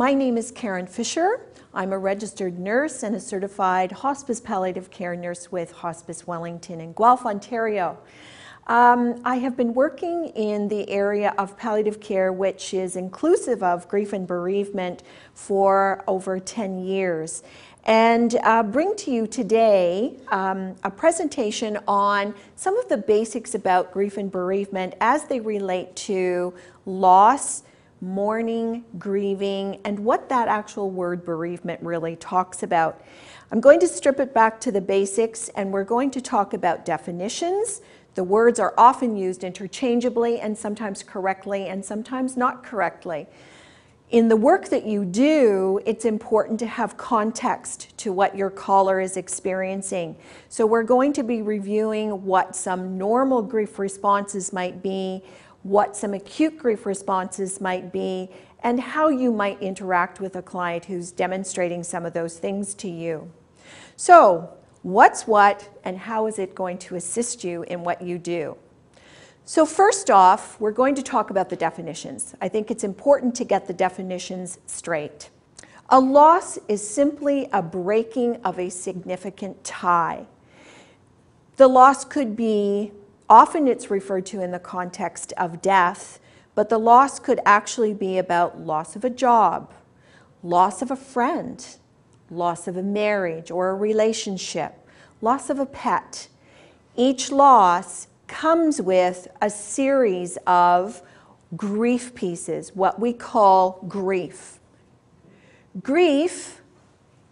My name is Karen Fisher. I'm a registered nurse and a certified hospice palliative care nurse with Hospice Wellington in Guelph, Ontario. Um, I have been working in the area of palliative care, which is inclusive of grief and bereavement, for over 10 years. And uh, bring to you today um, a presentation on some of the basics about grief and bereavement as they relate to loss, mourning, grieving, and what that actual word bereavement really talks about. I'm going to strip it back to the basics and we're going to talk about definitions. The words are often used interchangeably and sometimes correctly and sometimes not correctly. In the work that you do, it's important to have context to what your caller is experiencing. So, we're going to be reviewing what some normal grief responses might be, what some acute grief responses might be, and how you might interact with a client who's demonstrating some of those things to you. So, what's what, and how is it going to assist you in what you do? So, first off, we're going to talk about the definitions. I think it's important to get the definitions straight. A loss is simply a breaking of a significant tie. The loss could be Often it's referred to in the context of death, but the loss could actually be about loss of a job, loss of a friend, loss of a marriage or a relationship, loss of a pet. Each loss comes with a series of grief pieces, what we call grief. Grief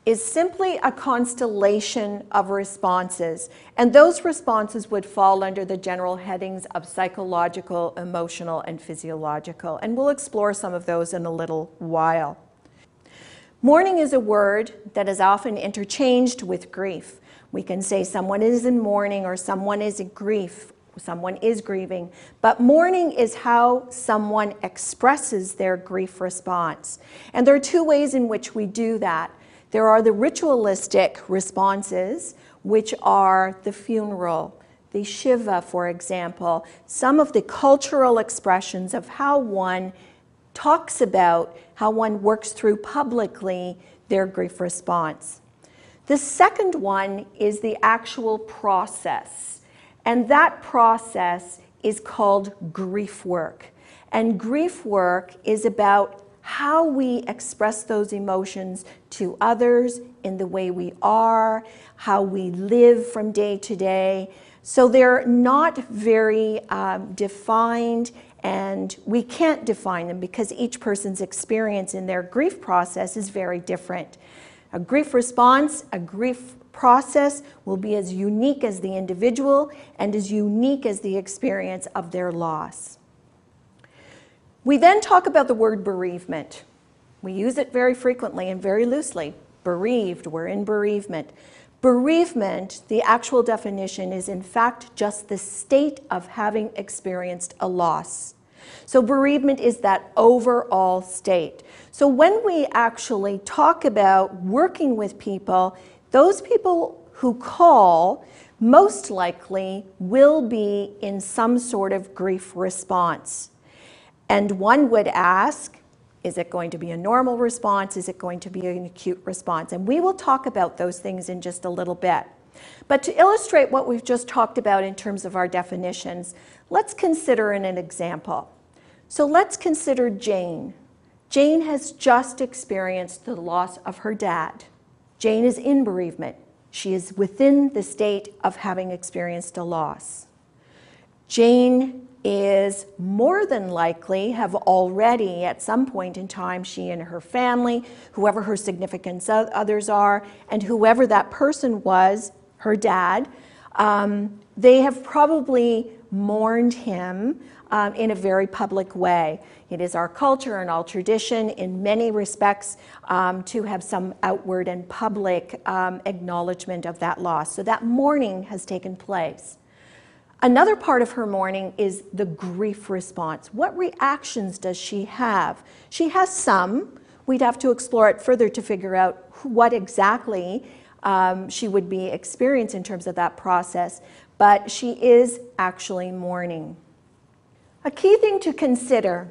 is simply a constellation of responses, and those responses would fall under the general headings of psychological, emotional, and physiological, and we'll explore some of those in a little while. Mourning is a word that is often interchanged with grief. We can say someone is in mourning or someone is in grief, someone is grieving, but mourning is how someone expresses their grief response. And there are two ways in which we do that. There are the ritualistic responses, which are the funeral, the Shiva, for example, some of the cultural expressions of how one talks about how one works through publicly their grief response. The second one is the actual process, and that process is called grief work. And grief work is about how we express those emotions to others in the way we are, how we live from day to day. So they're not very um, defined, and we can't define them because each person's experience in their grief process is very different. A grief response, a grief process will be as unique as the individual and as unique as the experience of their loss. We then talk about the word bereavement. We use it very frequently and very loosely. Bereaved, we're in bereavement. Bereavement, the actual definition, is in fact just the state of having experienced a loss. So, bereavement is that overall state. So, when we actually talk about working with people, those people who call most likely will be in some sort of grief response. And one would ask, is it going to be a normal response? Is it going to be an acute response? And we will talk about those things in just a little bit. But to illustrate what we've just talked about in terms of our definitions, let's consider an example. So let's consider Jane. Jane has just experienced the loss of her dad. Jane is in bereavement. She is within the state of having experienced a loss. Jane is more than likely have already, at some point in time, she and her family, whoever her significant others are, and whoever that person was, her dad, Um, they have probably mourned him um, in a very public way. It is our culture and our tradition, in many respects, um, to have some outward and public um, acknowledgement of that loss. So that mourning has taken place. Another part of her mourning is the grief response. What reactions does she have? She has some. We'd have to explore it further to figure out what exactly um, she would be experiencing in terms of that process, but she is actually mourning. A key thing to consider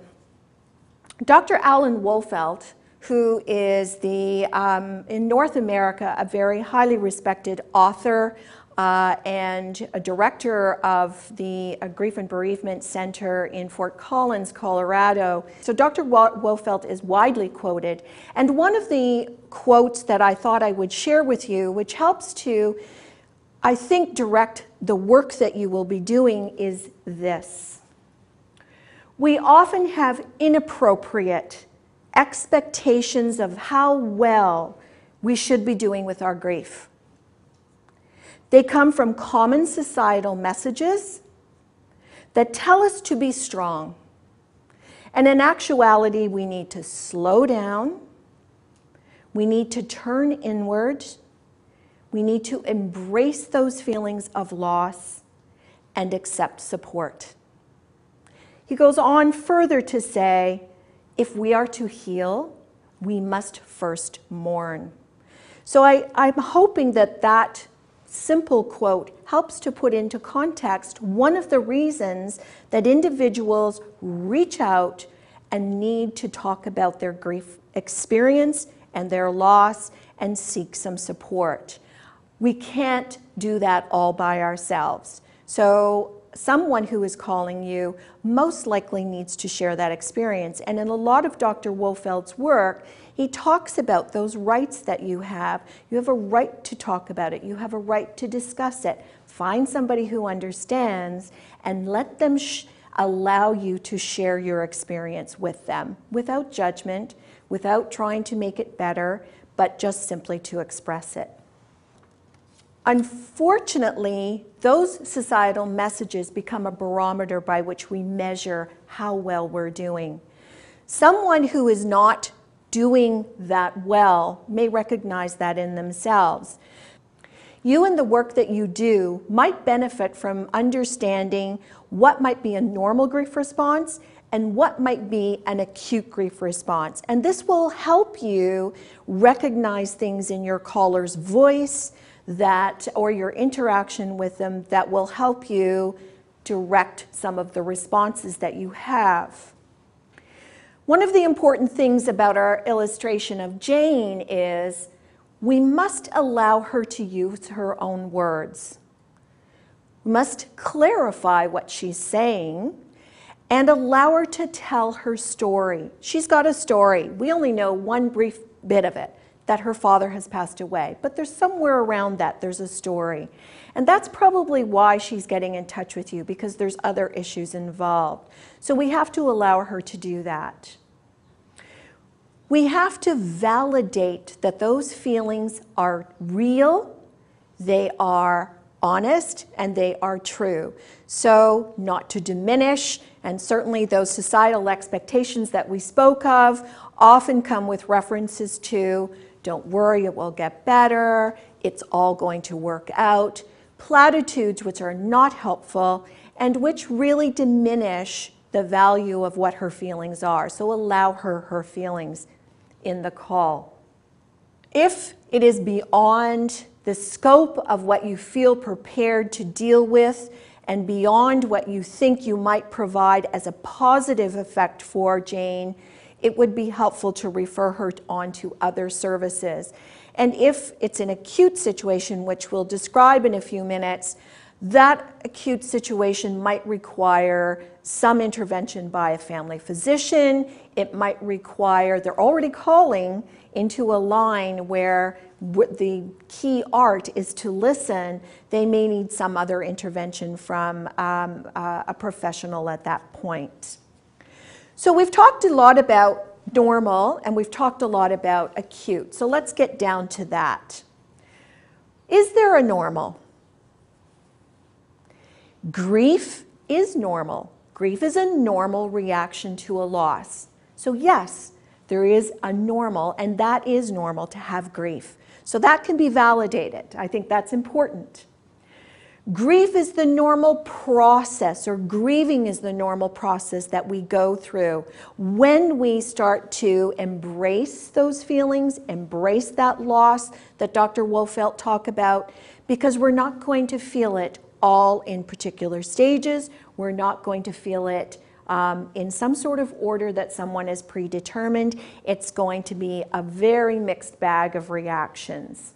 Dr. Alan Wolfelt, who is the, um, in North America, a very highly respected author uh, and a director of the uh, Grief and Bereavement Center in Fort Collins, Colorado. So Dr. Wolfelt is widely quoted. And one of the quotes that I thought I would share with you, which helps to, I think, direct the work that you will be doing, is this. We often have inappropriate expectations of how well we should be doing with our grief. They come from common societal messages that tell us to be strong. And in actuality, we need to slow down. We need to turn inward. We need to embrace those feelings of loss and accept support. He goes on further to say if we are to heal, we must first mourn. So I, am hoping that that simple quote helps to put into context one of the reasons that individuals reach out and need to talk about their grief experience and their loss and seek some support. We can't do that all by ourselves. So, someone who is calling you most likely needs to share that experience. And in a lot of Dr. Wolfelt's work, he talks about those rights that you have. You have a right to talk about it, you have a right to discuss it. Find somebody who understands and let them allow you to share your experience with them without judgment, without trying to make it better, but just simply to express it. Unfortunately, those societal messages become a barometer by which we measure how well we're doing. Someone who is not doing that well may recognize that in themselves. You and the work that you do might benefit from understanding what might be a normal grief response and what might be an acute grief response. And this will help you recognize things in your caller's voice that or your interaction with them that will help you direct some of the responses that you have. One of the important things about our illustration of Jane is we must allow her to use her own words. We must clarify what she's saying and allow her to tell her story. She's got a story. We only know one brief bit of it that her father has passed away, but there's somewhere around that, there's a story. And that's probably why she's getting in touch with you because there's other issues involved. So we have to allow her to do that. We have to validate that those feelings are real, they are honest, and they are true. So, not to diminish, and certainly those societal expectations that we spoke of often come with references to don't worry, it will get better, it's all going to work out. Platitudes which are not helpful and which really diminish the value of what her feelings are. So allow her her feelings in the call. If it is beyond the scope of what you feel prepared to deal with and beyond what you think you might provide as a positive effect for Jane, it would be helpful to refer her on to other services. And if it's an acute situation, which we'll describe in a few minutes, that acute situation might require some intervention by a family physician. It might require, they're already calling into a line where the key art is to listen. They may need some other intervention from um, uh, a professional at that point. So we've talked a lot about normal and we've talked a lot about acute. So let's get down to that. Is there a normal? Grief is normal. Grief is a normal reaction to a loss. So, yes, there is a normal, and that is normal to have grief. So, that can be validated. I think that's important. Grief is the normal process, or grieving is the normal process that we go through when we start to embrace those feelings, embrace that loss that Dr. Wolfelt talked about, because we're not going to feel it all in particular stages. We're not going to feel it um, in some sort of order that someone has predetermined. It's going to be a very mixed bag of reactions.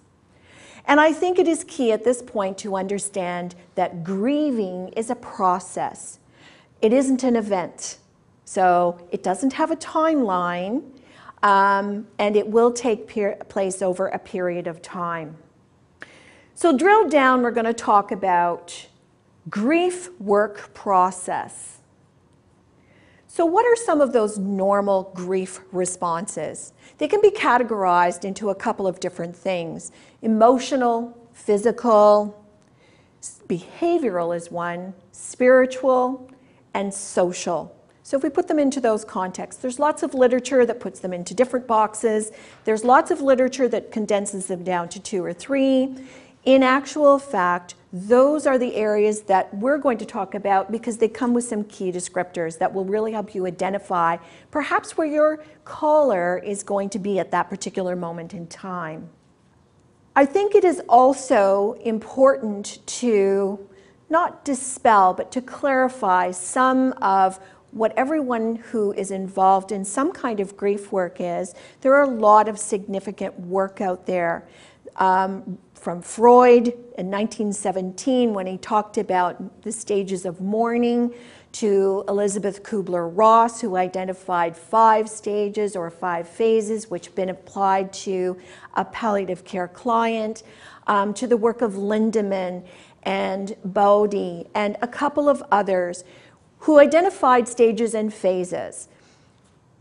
And I think it is key at this point to understand that grieving is a process. It isn't an event. So it doesn't have a timeline, um, and it will take place over a period of time. So, drill down, we're going to talk about grief work process. So, what are some of those normal grief responses? They can be categorized into a couple of different things emotional, physical, behavioral is one, spiritual, and social. So, if we put them into those contexts, there's lots of literature that puts them into different boxes. There's lots of literature that condenses them down to two or three. In actual fact, those are the areas that we're going to talk about because they come with some key descriptors that will really help you identify perhaps where your caller is going to be at that particular moment in time. I think it is also important to not dispel, but to clarify some of what everyone who is involved in some kind of grief work is. There are a lot of significant work out there. Um, from Freud in 1917 when he talked about the stages of mourning to Elizabeth Kubler-Ross who identified five stages or five phases which have been applied to a palliative care client, um, to the work of Lindemann and Bowlby and a couple of others who identified stages and phases.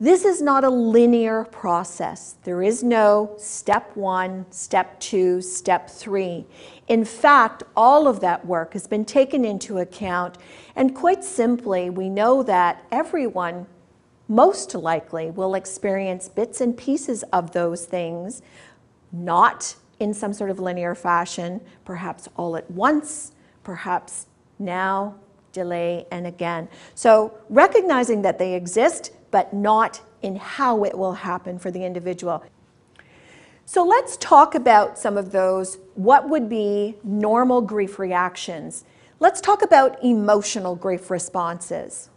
This is not a linear process. There is no step one, step two, step three. In fact, all of that work has been taken into account, and quite simply, we know that everyone most likely will experience bits and pieces of those things, not in some sort of linear fashion, perhaps all at once, perhaps now, delay, and again. So recognizing that they exist but not in how it will happen for the individual. So let's talk about some of those. What would be normal grief reactions? Let's talk about emotional grief responses.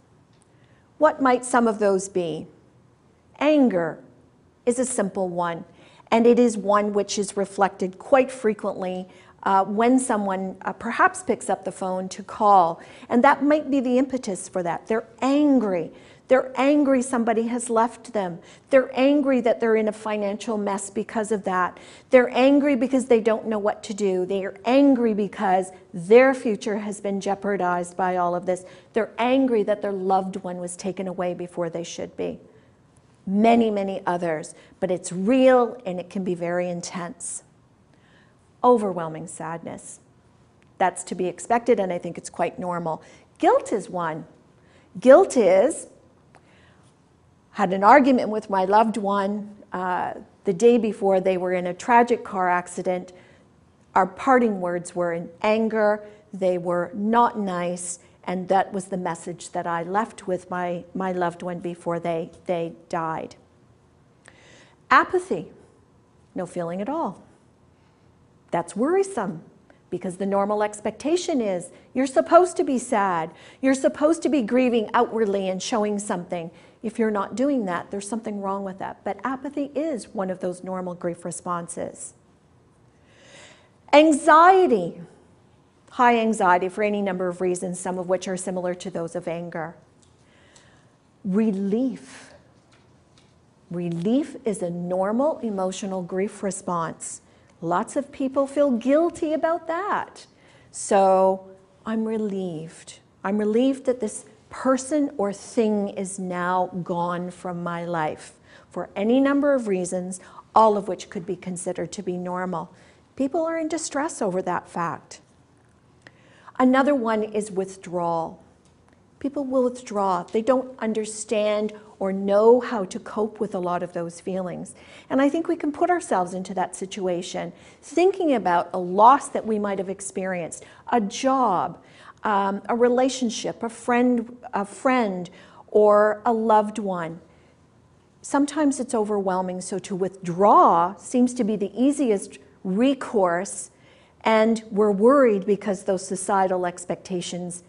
What might some of those be? Anger is a simple one, and it is one which is reflected quite frequently uh, when someone uh, perhaps picks up the phone to call. And that might be the impetus for that. They're angry. They're angry somebody has left them. They're angry that they're in a financial mess because of that. They're angry because they don't know what to do. They are angry because their future has been jeopardized by all of this. They're angry that their loved one was taken away before they should be. Many, many others. But it's real and it can be very intense. Overwhelming sadness. That's to be expected, and I think it's quite normal. Guilt is one. Guilt is had an argument with my loved one uh, the day before they were in a tragic car accident. Our parting words were in anger, they were not nice, and that was the message that I left with my, my loved one before they, they died. Apathy, no feeling at all. That's worrisome because the normal expectation is you're supposed to be sad. You're supposed to be grieving outwardly and showing something. If you're not doing that, there's something wrong with that. But apathy is one of those normal grief responses. Anxiety, high anxiety for any number of reasons, some of which are similar to those of anger. Relief. Relief is a normal emotional grief response. Lots of people feel guilty about that. So I'm relieved. I'm relieved that this person or thing is now gone from my life for any number of reasons, all of which could be considered to be normal. People are in distress over that fact. Another one is withdrawal. People will withdraw. They don't understand or know how to cope with a lot of those feelings. And I think we can put ourselves into that situation, thinking about a loss that we might have experienced, a job, um, a relationship, a friend, a friend, or a loved one. Sometimes it's overwhelming, so to withdraw seems to be the easiest recourse, and we're worried because those societal expectations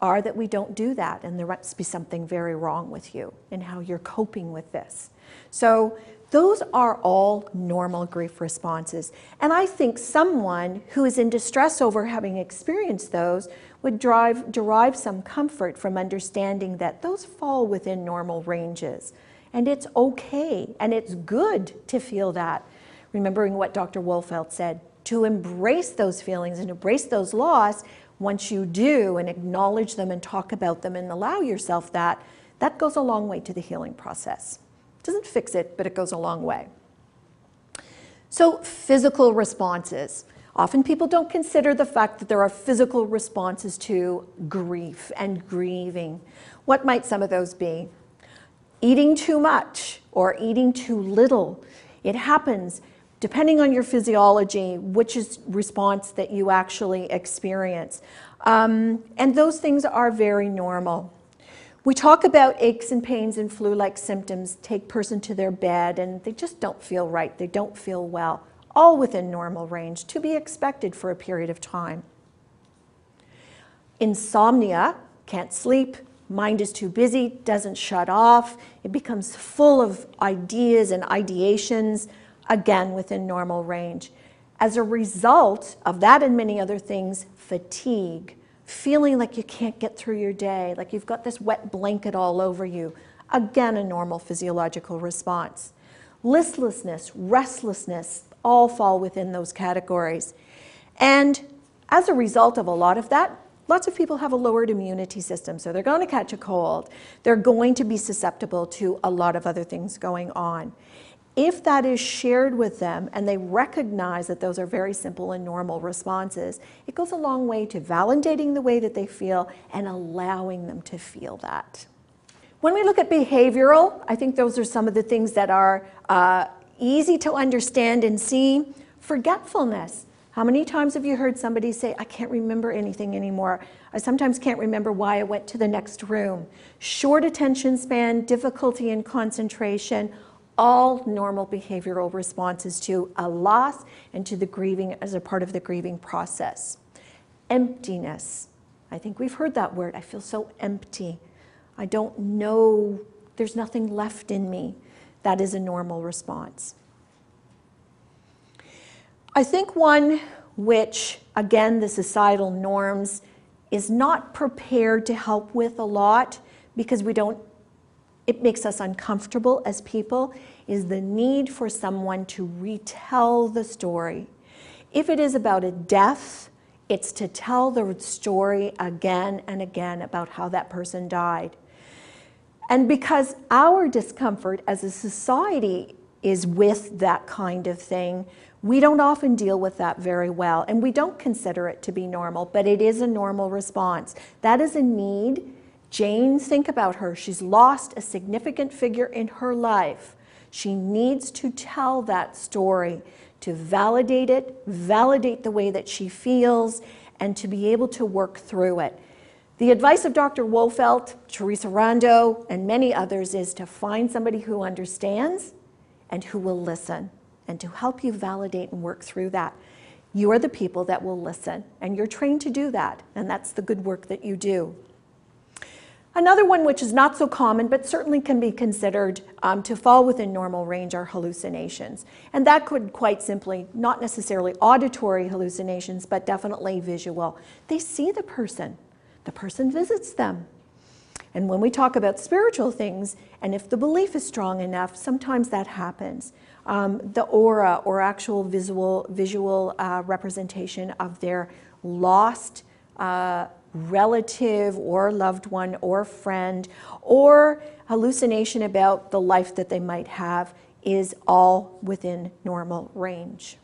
are that we don't do that, and there must be something very wrong with you and how you're coping with this. So, those are all normal grief responses. And I think someone who is in distress over having experienced those would drive, derive some comfort from understanding that those fall within normal ranges. And it's okay and it's good to feel that. Remembering what Dr. Wolfelt said, to embrace those feelings and embrace those loss once you do and acknowledge them and talk about them and allow yourself that, that goes a long way to the healing process. Doesn't fix it, but it goes a long way. So, physical responses. Often people don't consider the fact that there are physical responses to grief and grieving. What might some of those be? Eating too much or eating too little. It happens depending on your physiology, which is response that you actually experience. Um, and those things are very normal. We talk about aches and pains and flu like symptoms, take person to their bed, and they just don't feel right, they don't feel well, all within normal range to be expected for a period of time. Insomnia, can't sleep, mind is too busy, doesn't shut off, it becomes full of ideas and ideations, again within normal range. As a result of that and many other things, fatigue, feeling like you can't get through your day, like you've got this wet blanket all over you, again, a normal physiological response. Listlessness, restlessness, all fall within those categories. And as a result of a lot of that, lots of people have a lowered immunity system, so they're going to catch a cold. They're going to be susceptible to a lot of other things going on. If that is shared with them and they recognize that those are very simple and normal responses, it goes a long way to validating the way that they feel and allowing them to feel that. When we look at behavioral, I think those are some of the things that are uh, easy to understand and see. Forgetfulness. How many times have you heard somebody say, I can't remember anything anymore? I sometimes can't remember why I went to the next room. Short attention span, difficulty in concentration, all normal behavioral responses to a loss and to the grieving as a part of the grieving process. Emptiness. I think we've heard that word. I feel so empty. I don't know, there's nothing left in me. That is a normal response. I think one which, again, the societal norms is not prepared to help with a lot because we don't it makes us uncomfortable as people is the need for someone to retell the story. If it is about a death, it's to tell the story again and again about how that person died. And because our discomfort as a society is with that kind of thing, we don't often deal with that very well. And we don't consider it to be normal, but it is a normal response. That is a need Jane, think about her. She's lost a significant figure in her life. She needs to tell that story to validate it, validate the way that she feels, and to be able to work through it. The advice of Dr. Wolfelt, Teresa Rando, and many others is to find somebody who understands and who will listen and to help you validate and work through that. You are the people that will listen, and you're trained to do that, and that's the good work that you do. Another one which is not so common but certainly can be considered um, to fall within normal range are hallucinations. And that could quite simply, not necessarily auditory hallucinations, but definitely visual. They see the person, the person visits them. And when we talk about spiritual things, and if the belief is strong enough, sometimes that happens. Um, the aura or actual visual, visual uh, representation of their lost. Uh, relative or loved one or friend or hallucination about the life that they might have is all within normal range.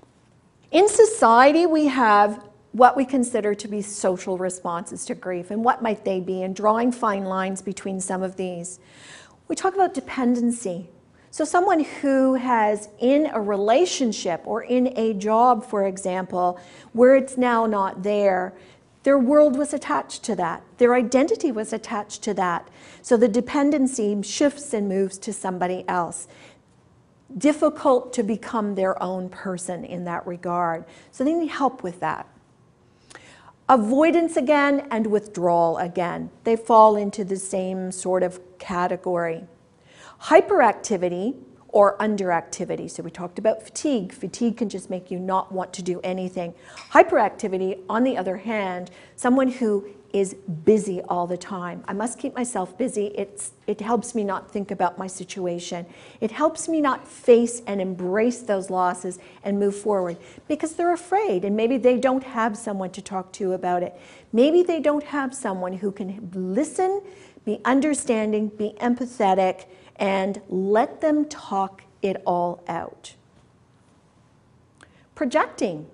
In society, we have what we consider to be social responses to grief and what might they be, and drawing fine lines between some of these. We talk about dependency. So, someone who has in a relationship or in a job, for example, where it's now not there, their world was attached to that. Their identity was attached to that. So the dependency shifts and moves to somebody else. Difficult to become their own person in that regard. So they need help with that. Avoidance again and withdrawal again. They fall into the same sort of category. Hyperactivity or underactivity. So we talked about fatigue. Fatigue can just make you not want to do anything. Hyperactivity, on the other hand, someone who is busy all the time. I must keep myself busy. It's, it helps me not think about my situation. It helps me not face and embrace those losses and move forward because they're afraid and maybe they don't have someone to talk to about it. Maybe they don't have someone who can listen, be understanding, be empathetic, and let them talk it all out. Projecting.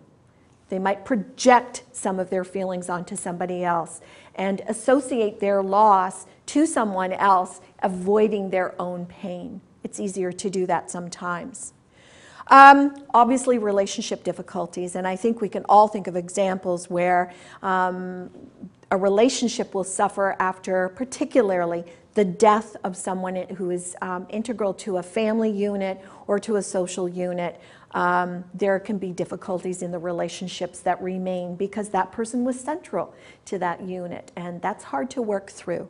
They might project some of their feelings onto somebody else and associate their loss to someone else, avoiding their own pain. It's easier to do that sometimes. Um, obviously, relationship difficulties, and I think we can all think of examples where um, a relationship will suffer after, particularly, the death of someone who is um, integral to a family unit or to a social unit, um, there can be difficulties in the relationships that remain because that person was central to that unit, and that's hard to work through.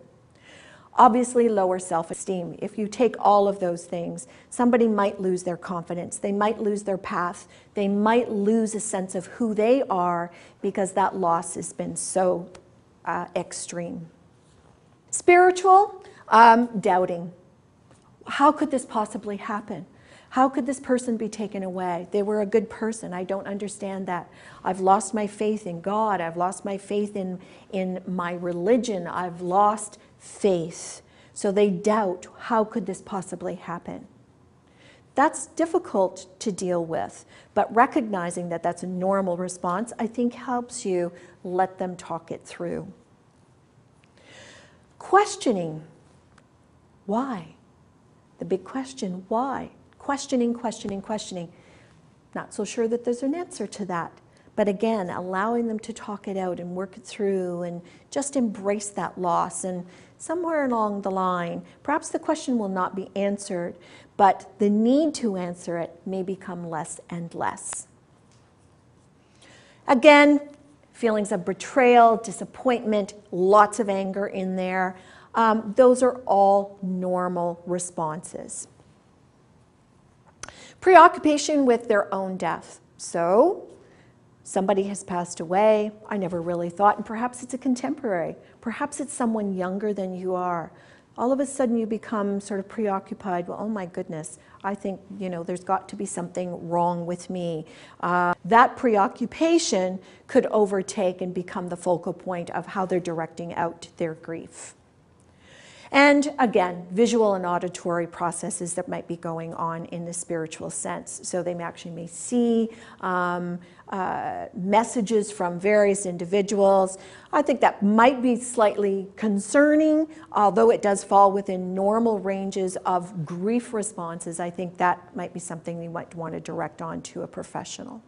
Obviously, lower self esteem. If you take all of those things, somebody might lose their confidence, they might lose their path, they might lose a sense of who they are because that loss has been so uh, extreme. Spiritual, um, doubting. How could this possibly happen? How could this person be taken away? They were a good person. I don't understand that. I've lost my faith in God. I've lost my faith in, in my religion. I've lost faith. So they doubt how could this possibly happen? That's difficult to deal with, but recognizing that that's a normal response, I think helps you let them talk it through. Questioning why? The big question, why? Questioning, questioning, questioning. Not so sure that there's an answer to that. But again, allowing them to talk it out and work it through and just embrace that loss. And somewhere along the line, perhaps the question will not be answered, but the need to answer it may become less and less. Again, feelings of betrayal, disappointment, lots of anger in there. Um, those are all normal responses. Preoccupation with their own death. So, somebody has passed away. I never really thought, and perhaps it's a contemporary. Perhaps it's someone younger than you are. All of a sudden, you become sort of preoccupied. Well, oh my goodness, I think you know there's got to be something wrong with me. Uh, that preoccupation could overtake and become the focal point of how they're directing out their grief. And again, visual and auditory processes that might be going on in the spiritual sense. So they actually may see um, uh, messages from various individuals. I think that might be slightly concerning, although it does fall within normal ranges of grief responses. I think that might be something you might want to direct on to a professional.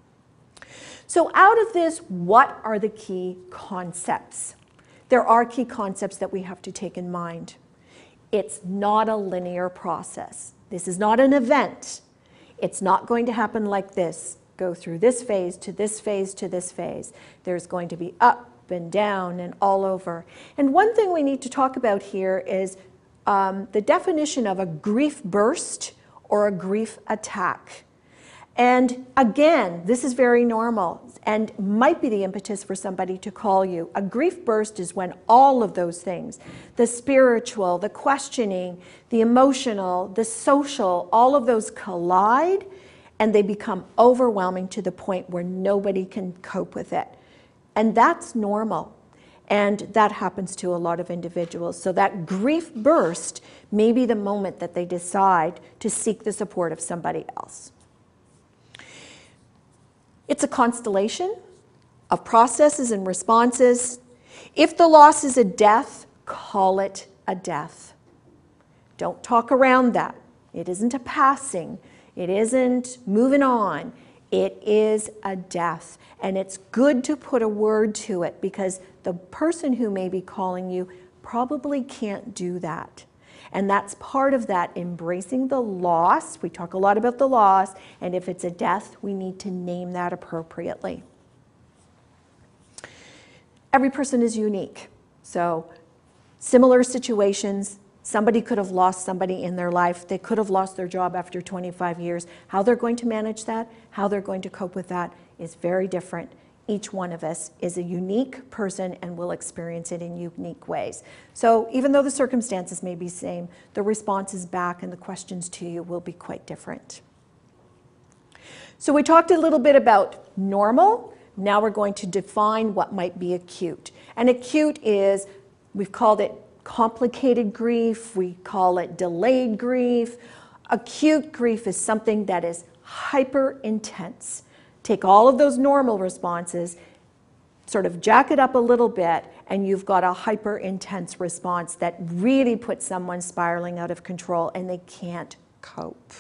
So, out of this, what are the key concepts? There are key concepts that we have to take in mind. It's not a linear process. This is not an event. It's not going to happen like this go through this phase to this phase to this phase. There's going to be up and down and all over. And one thing we need to talk about here is um, the definition of a grief burst or a grief attack. And again, this is very normal and might be the impetus for somebody to call you. A grief burst is when all of those things the spiritual, the questioning, the emotional, the social all of those collide and they become overwhelming to the point where nobody can cope with it. And that's normal. And that happens to a lot of individuals. So that grief burst may be the moment that they decide to seek the support of somebody else. It's a constellation. of processes and responses. If the loss is a death, call it a death. Don't talk around that. It isn't a passing, it isn't moving on. It is a death. And it's good to put a word to it because the person who may be calling you probably can't do that. And that's part of that embracing the loss. We talk a lot about the loss, and if it's a death, we need to name that appropriately. Every person is unique. So, similar situations, somebody could have lost somebody in their life. They could have lost their job after 25 years. How they're going to manage that, how they're going to cope with that is very different each one of us is a unique person and will experience it in unique ways. So even though the circumstances may be same, the responses back and the questions to you will be quite different. So we talked a little bit about normal. Now we're going to define what might be acute. And acute is, we've called it complicated grief, we call it delayed grief. Acute grief is something that is hyper intense. Take all of those normal responses, sort of jack it up a little bit, and you've got a hyper intense response that really puts someone spiraling out of control and they can't cope.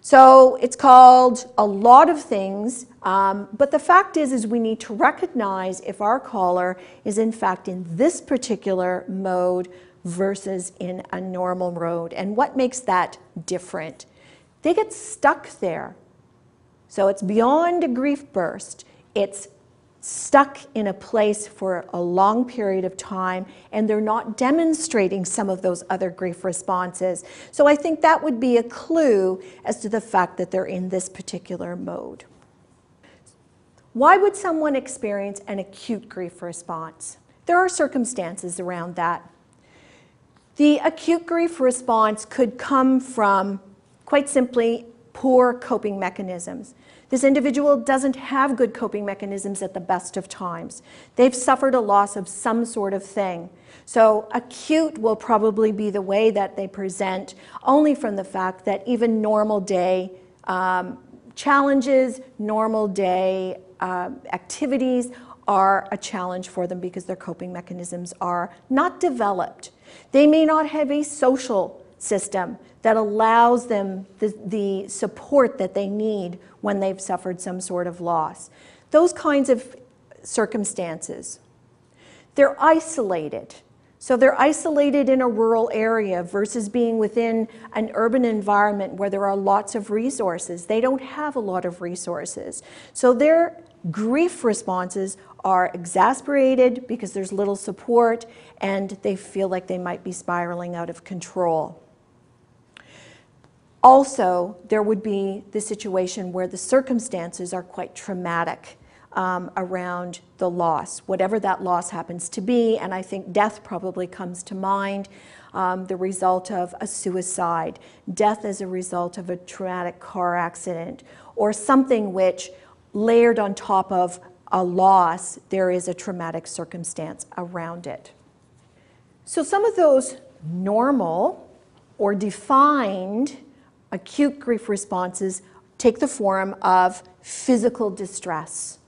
So it's called a lot of things, um, but the fact is, is we need to recognize if our caller is in fact in this particular mode versus in a normal mode, and what makes that different. They get stuck there. So it's beyond a grief burst. It's stuck in a place for a long period of time and they're not demonstrating some of those other grief responses. So I think that would be a clue as to the fact that they're in this particular mode. Why would someone experience an acute grief response? There are circumstances around that. The acute grief response could come from, quite simply, poor coping mechanisms. This individual doesn't have good coping mechanisms at the best of times. They've suffered a loss of some sort of thing. So, acute will probably be the way that they present, only from the fact that even normal day um, challenges, normal day uh, activities are a challenge for them because their coping mechanisms are not developed. They may not have a social system that allows them the, the support that they need when they've suffered some sort of loss. Those kinds of circumstances. They're isolated. So they're isolated in a rural area versus being within an urban environment where there are lots of resources. They don't have a lot of resources. So their grief responses are exasperated because there's little support and they feel like they might be spiraling out of control. Also, there would be the situation where the circumstances are quite traumatic um, around the loss, whatever that loss happens to be. And I think death probably comes to mind. Um, the result of a suicide, death as a result of a traumatic car accident, or something which, layered on top of a loss, there is a traumatic circumstance around it. So, some of those normal or defined acute grief responses take the form of physical distress.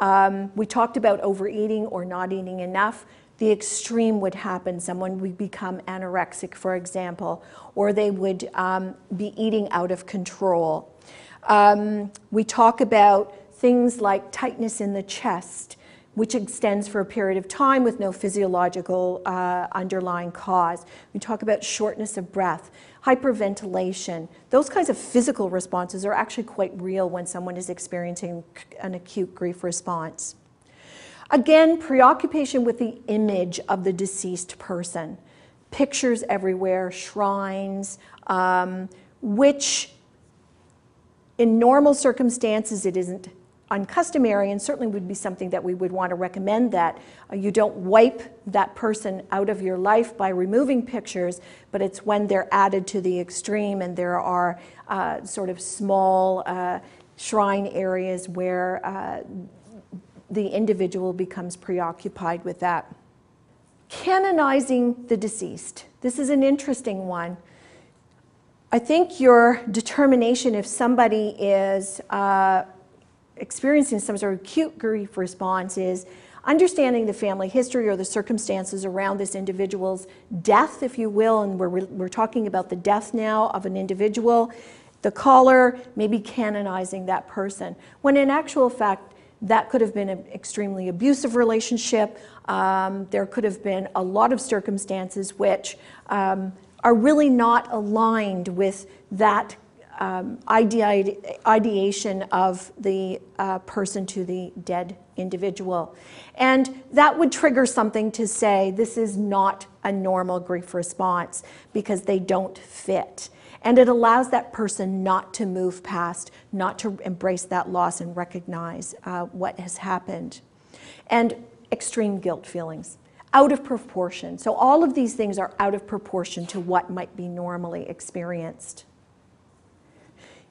Um, we talked about overeating or not eating enough. The extreme would happen. Someone would become anorexic, for example, or they would um, be eating out of control. Um, we talk about things like tightness in the chest, which extends for a period of time with no physiological uh, underlying cause. We talk about shortness of breath hyperventilation, those kinds of physical responses are actually quite real when someone is experiencing an acute grief response. Again, preoccupation with the image of the deceased person, pictures everywhere, shrines, um, which in normal circumstances it isn't uncustomary and certainly would be something that we would want to recommend that uh, you don't wipe that person out of your life by removing pictures, but it's when they're added to the extreme and there are uh, sort of small uh, shrine areas where uh, the individual becomes preoccupied with that. Canonizing the deceased. This is an interesting one. I think your determination if somebody is uh, experiencing some sort of acute grief response is understanding the family history or the circumstances around this individual's death, if you will, and we're, we're talking about the death now of an individual, the caller maybe canonizing that person, when in actual fact, that could have been an extremely abusive relationship. Um, there could have been a lot of circumstances which um, are really not aligned with that um, ideation of the uh, person to the dead individual. And that would trigger something to say this is not a normal grief response because they don't fit. And it allows that person not to move past, not to embrace that loss and recognize uh, what has happened. And extreme guilt feelings, out of proportion. So, all of these things are out of proportion to what might be normally experienced.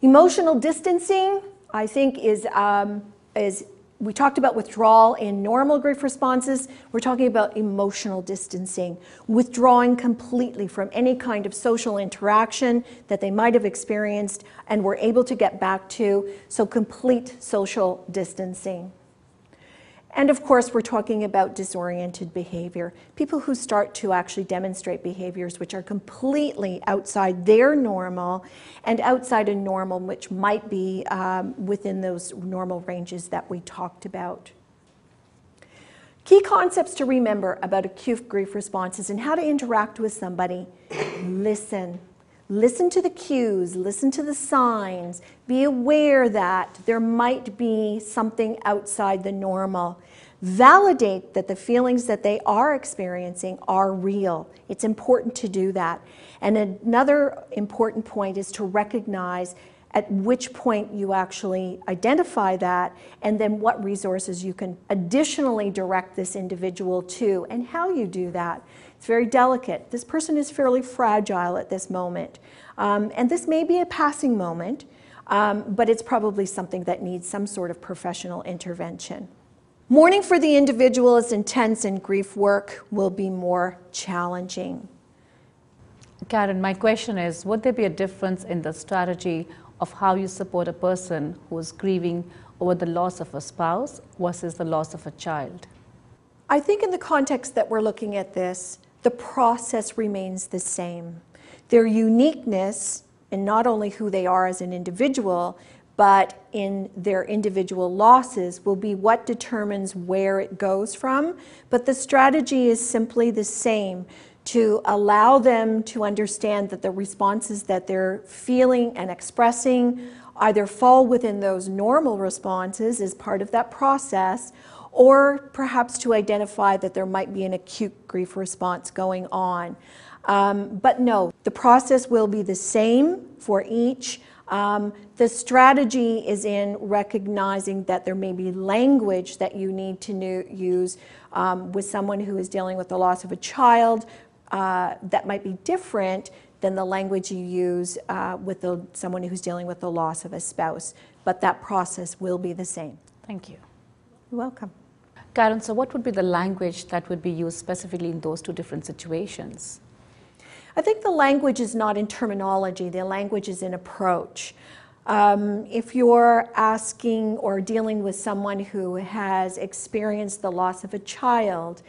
Emotional distancing, I think, is, um, is we talked about withdrawal in normal grief responses. We're talking about emotional distancing, withdrawing completely from any kind of social interaction that they might have experienced and were able to get back to. So, complete social distancing. And of course, we're talking about disoriented behavior. People who start to actually demonstrate behaviors which are completely outside their normal and outside a normal which might be um, within those normal ranges that we talked about. Key concepts to remember about acute grief responses and how to interact with somebody listen. Listen to the cues, listen to the signs, be aware that there might be something outside the normal. Validate that the feelings that they are experiencing are real. It's important to do that. And another important point is to recognize at which point you actually identify that and then what resources you can additionally direct this individual to and how you do that. It's very delicate. This person is fairly fragile at this moment. Um, and this may be a passing moment, um, but it's probably something that needs some sort of professional intervention. Mourning for the individual is intense, and grief work will be more challenging. Karen, my question is Would there be a difference in the strategy of how you support a person who is grieving over the loss of a spouse versus the loss of a child? I think, in the context that we're looking at this, the process remains the same. Their uniqueness, and not only who they are as an individual, but in their individual losses will be what determines where it goes from. But the strategy is simply the same to allow them to understand that the responses that they're feeling and expressing either fall within those normal responses as part of that process, or perhaps to identify that there might be an acute grief response going on. Um, but no, the process will be the same for each. Um, the strategy is in recognizing that there may be language that you need to use um, with someone who is dealing with the loss of a child uh, that might be different than the language you use uh, with the, someone who's dealing with the loss of a spouse. But that process will be the same. Thank you. You're welcome. Karen, so what would be the language that would be used specifically in those two different situations? I think the language is not in terminology, the language is in approach. Um, if you're asking or dealing with someone who has experienced the loss of a child,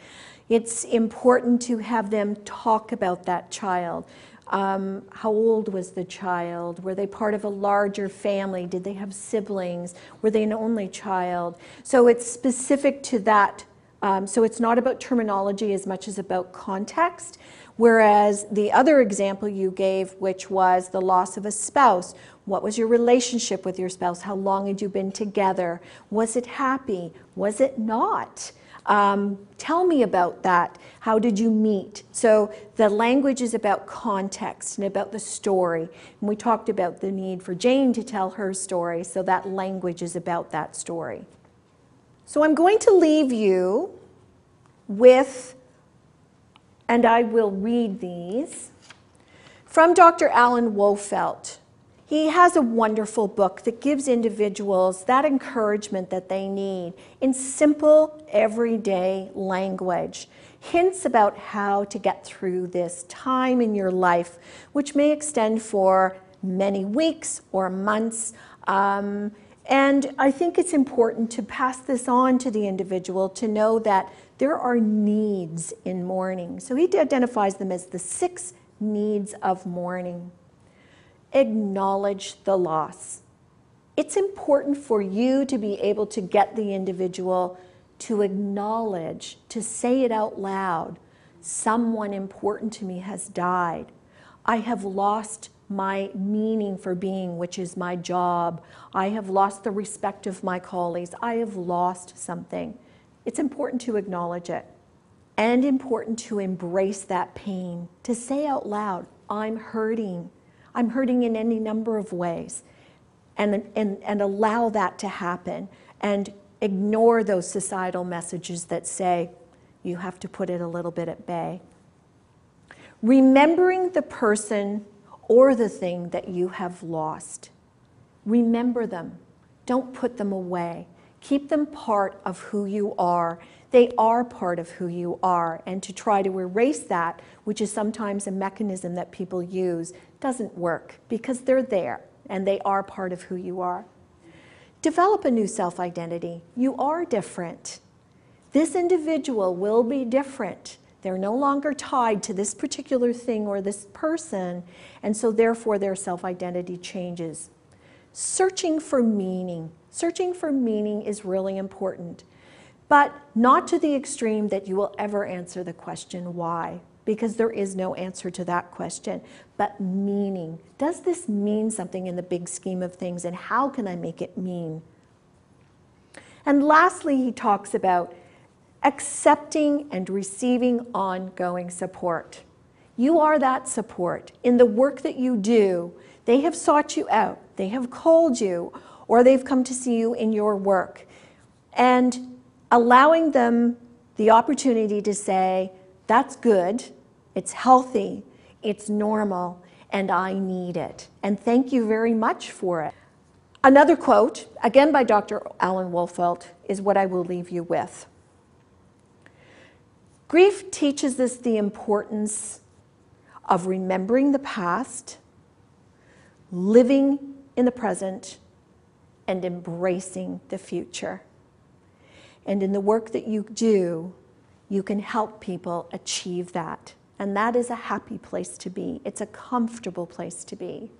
it's important to have them talk about that child. Um, how old was the child? Were they part of a larger family? Did they have siblings? Were they an only child? So it's specific to that. Um, so it's not about terminology as much as about context. Whereas the other example you gave, which was the loss of a spouse, what was your relationship with your spouse? How long had you been together? Was it happy? Was it not? Um, tell me about that. How did you meet? So the language is about context and about the story. And we talked about the need for Jane to tell her story, so that language is about that story. So I'm going to leave you with and I will read these. From Dr. Alan Wolfelt. He has a wonderful book that gives individuals that encouragement that they need in simple, everyday language. Hints about how to get through this time in your life, which may extend for many weeks or months. Um, And I think it's important to pass this on to the individual to know that there are needs in mourning. So he identifies them as the six needs of mourning. Acknowledge the loss. It's important for you to be able to get the individual to acknowledge, to say it out loud someone important to me has died. I have lost my meaning for being, which is my job. I have lost the respect of my colleagues. I have lost something. It's important to acknowledge it and important to embrace that pain, to say out loud, I'm hurting. I'm hurting in any number of ways. And, and, and allow that to happen and ignore those societal messages that say, you have to put it a little bit at bay. Remembering the person or the thing that you have lost. Remember them. Don't put them away. Keep them part of who you are. They are part of who you are. And to try to erase that, which is sometimes a mechanism that people use, doesn't work because they're there and they are part of who you are. Develop a new self identity. You are different. This individual will be different. They're no longer tied to this particular thing or this person, and so therefore their self identity changes. Searching for meaning. Searching for meaning is really important, but not to the extreme that you will ever answer the question why, because there is no answer to that question. But meaning. Does this mean something in the big scheme of things, and how can I make it mean? And lastly, he talks about accepting and receiving ongoing support. You are that support. In the work that you do, they have sought you out, they have called you, or they've come to see you in your work. And allowing them the opportunity to say, that's good, it's healthy, it's normal, and I need it. And thank you very much for it. Another quote, again by Dr. Alan Wolfelt, is what I will leave you with. Grief teaches us the importance of remembering the past, living in the present, and embracing the future. And in the work that you do, you can help people achieve that. And that is a happy place to be. It's a comfortable place to be.